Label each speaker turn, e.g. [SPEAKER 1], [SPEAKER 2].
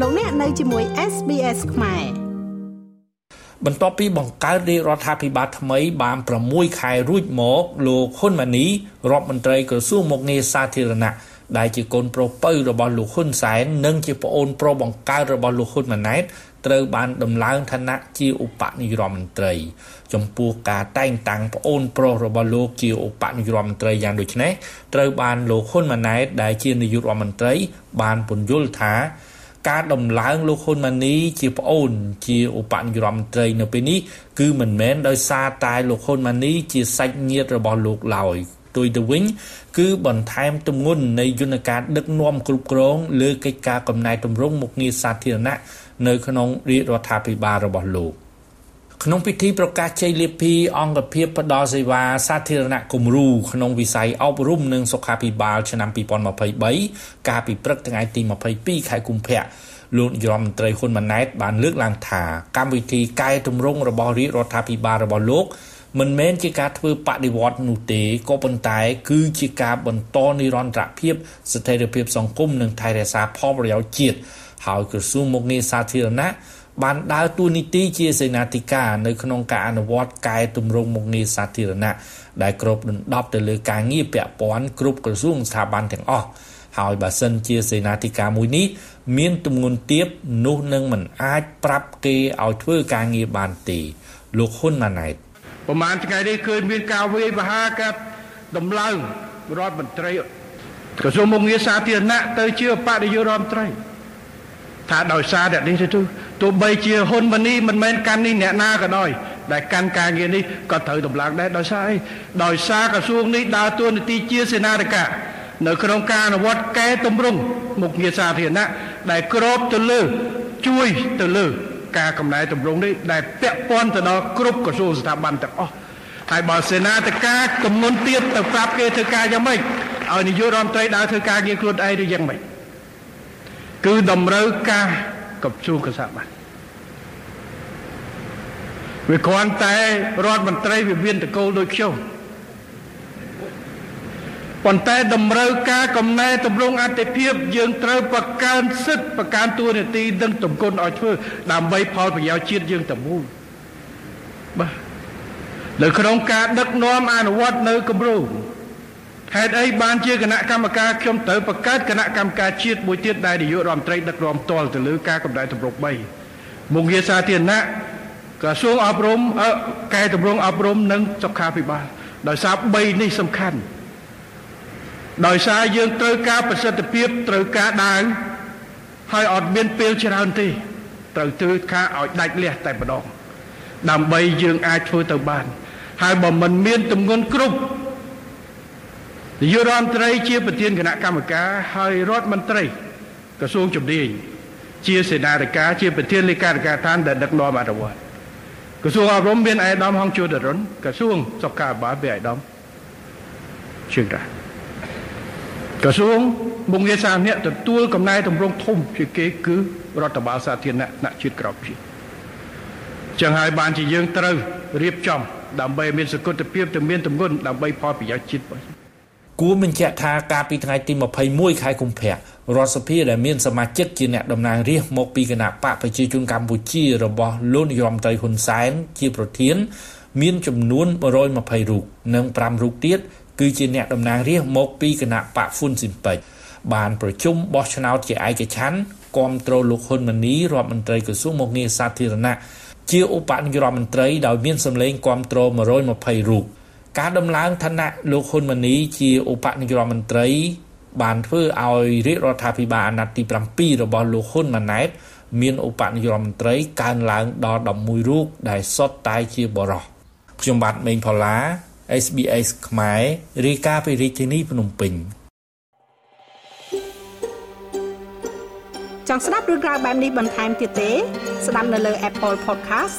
[SPEAKER 1] លោកអ្នកនៅជាមួយ SBS ខ្មែរ
[SPEAKER 2] បន្ទាប់ពីបង្កើតរាជរដ្ឋាភិបាលថ្មីបាន6ខែរួចមកលោកហ៊ុនម៉ាណីរដ្ឋមន្ត្រីក្រសួងមុខងារសាធារណៈដែលជាកូនប្រុសពៅរបស់លោកហ៊ុនសែននិងជាប្អូនប្រុសបង្កើតរបស់លោកហ៊ុនម៉ាណែតត្រូវបានដំឡើងឋានៈជាឧបនាយករដ្ឋមន្ត្រី ចំពោះការតែងតាំងប្អូនប្រុសរបស់លោកជាឧបនាយករដ្ឋមន្ត្រីយ៉ាងដូចនេះត្រូវបានលោកហ៊ុនម៉ាណែតដែលជានាយករដ្ឋមន្ត្រី បានពន្យល់ថា ការដំឡើងលោកហ៊ុនម៉ាណីជាប្អូន ជាឧបនាយករដ្ឋមន្ត្រីនៅពេលនេះគឺមិនមែនដោយសារតែលោកហ៊ុនម៉ាណីជាសាច់ញាតិរបស់លោកឡើយទុយទៅវិញគឺបន្ថែមទម្ងន់នៃយន្តការដឹកនាំគ្រប់គ្រងលើកិច្ចការកំណែតម្រង់មុខងារសាធារណៈនៅក្នុងរាជរដ្ឋាភិបាលរបស់លោក ក្នុងពិធីប្រកាសជ័យលាភីអង្គភាពផ្ដល់សេវាសាធារណៈគំរូក្នុងវិស័យអប់រំនិងសុខាភិបាលឆ្នាំ2023កាលពីព្រឹកថ្ងៃទី22ខែកុម្ភៈលោកនាយរដ្ឋមន្ត្រីហ៊ុនម៉ាណែតបានលើកឡើងថាកម្មវិធីកែតម្រង់របស់រាជរដ្ឋាភិបាលរបស់លោកមិនមែនជាការធ្វើបដិវត្តនោះទេក៏ប៉ុន្តែ គឺជាការបន្តនិរន្តរភាពស្ថិរភាពសង្គមនិងថែរក្សាផលប្រយោជន៍ជាតិហើយក្រសួងមុខងារសាធារណៈ បានដើរតួនាទីជាសេនាធិការនៅក្នុងការអនុវត្តកែតម្រង់មុខងារសាធារណៈដែលគ្របដណ្ដប់ទៅលើការងារពាក់ព័ន្ធគ្រប់ក្រសួងស្ថាប័នទាំងអស់ហើយបើសិនជាសេនាធិការមួយនេះមានទម្ងន់ទាបនោះនឹងមិនអាចប្រាប់គេឲ្យធ្វើការងារបានទេលោកហ៊ុនម៉ាណែត
[SPEAKER 3] ប្រហែលថ្ងៃនេះឃើញមានការវាយប្រហារកាត់ដំឡើងរដ្ឋមន្ត្រីក្រសួងមុខងារសាធារណៈទៅជាបដិយុរដ្ឋមន្ត្រីថាដោយសារតែនេះទៅ ទោះបីជាហ៊ុនម៉ាណីមិនមែនកាន់នេះអ្នកណាក៏ដោយដែលកាន់ការងារនេះក៏ត្រូវតម្លើងដែរដោយសារអីដោយសារក្រសួងនេះដើរតួនាទីជាសេនាធិការនៅក្នុងការអនុវត្តកែតម្រង់មុខងារសាធារណៈដែលក្របទៅលើជួយទៅលើការកំណែតម្រង់នេះដែលពាក់ព័ន្ធទៅដល់គ្រប់ក្រសួងស្ថាប័នទាំងអស់ហើយបើសេនាធិការកំណត់ទៀតទៅប្រាប់គេធ្វើការយ៉ាងម៉េចឲ្យនាយករដ្ឋមន្ត្រីដើរធ្វើការងារខ្លួនឯងឬយ៉ាងម៉េចគឺតម្រូវការក្រសួងកសាបាន វាគ្រាន់តែរដ្ឋមន្ត្រីវិមានតកូលដូចខ្ញុំប៉ុន្តែតម្រូវការកំណែតម្រង់អតិភិបយើងត្រូវប្រកើនសិទ្ធិប្រកើនទួនាទីនិងតម្គុណឲ្យធ្វើដើម្បីផលប្រយោជន៍ជាតិយើងតែមួយបាទនៅក្នុងការដឹកនាំអនុវត្តនៅគម្រោងហេតុអីបានជាគណៈកម្មការខ្ញុំត្រូវបង្កើតគណៈកម្មការជាតិមួយទៀតដែលនាយករដ្ឋមន្ត្រីដឹកនាំផ្ទាល់ទៅលើការកំណែតម្រង់3មុខងារសាធារណៈ ក្រសួងអប់រំកែតម្រង់អប់រំនិងសុខាភិបាលដោយសារ3នេះសំខាន់ដោយសារយើងត្រូវការប្រសិទ្ធភាពត្រូវការដាវហើយអត់មានពេលច្រើនទេត្រូវធ្វើការឲ្យដាច់លះតែម្ដងដើម្បីយើងអាចធ្វើទៅបាន ហើយបើមិនមានទម្ងន់គ្រប់នាយករដ្ឋមន្ត្រីជាប្រធានគណៈកម្មការហើយរដ្ឋមន្ត្រីក្រសួងជំនាញជាសេនាធិការជាប្រធានលេខាធិការដ្ឋានដែលដឹកនាំអនុវត្ត ក្រសួងអប់រំមានអេដាមហងជួដរុនក្រសួងសុខាភិបាលមានអេដាមជឿងរ៉ាក្រសួងមុខងារសាធារណៈទទួលកំណែតម្រង់ធំជាគេគឺរដ្ឋបាលសាធារណៈថ្នាក់ជាតិក្រោមជាតិចឹងហើយបានជាយើងត្រូវរៀបចំដើម្បីមានសកលភាពទៅមានទម្ងន់ដើម្បីផលប្រយោជន៍ជាតិរបស់
[SPEAKER 2] គួរបញ្ជាក់ថាកាលពីថ្ងៃទី21ខែកុម្ភៈរដ្ឋសភាដែលមានសមាជិកជាអ្នកតំណាងរាស្ត្រមកពីគណៈបកប្រជាជនកម្ពុជារបស់លោកនាយរដ្ឋមន្ត្រីហ៊ុនសែនជាប្រធាន មានចំនួន120រូបនិង5រូបទៀតគឺជាអ្នកតំណាងរាស្ត្រមកពីគណៈបកហ្វុនស៊ីមពេចបានប្រជុំបោះឆ្នោតជាឯកច្ឆ័ន្ទគាំទ្រលោកហ៊ុនម៉ាណីរដ្ឋមន្ត្រីក្រសួងមុខងារសាធារណៈជាឧបនាយករដ្ឋមន្ត្រីដោយមានសម្លេងគាំទ្រ120រូប ការដំឡើងឋានៈលោកហ៊ុនម៉ាណីជាឧបនាយករដ្ឋមន្ត្រី បានធ្វើឲ្យរាជរដ្ឋាភិបាលអាណត្តិទី7របស់លោកហ៊ុនម៉ាណែតមានឧបនាយករដ្ឋមន្ត្រីកើនឡើងដល់11រូបដែលសុទ្ធតែជាបរិសុទ្ធខ្ញុំបាទមេងផល្លា SBS ខ្មែររាយការណ៍ពីរាជធានីភ្នំពេញ
[SPEAKER 1] ចង់ស្ដាប់រឿងរ៉ាវបែបនេះបន្ថែមទៀតទេ ស្ដាប់នៅលើ Apple Podcast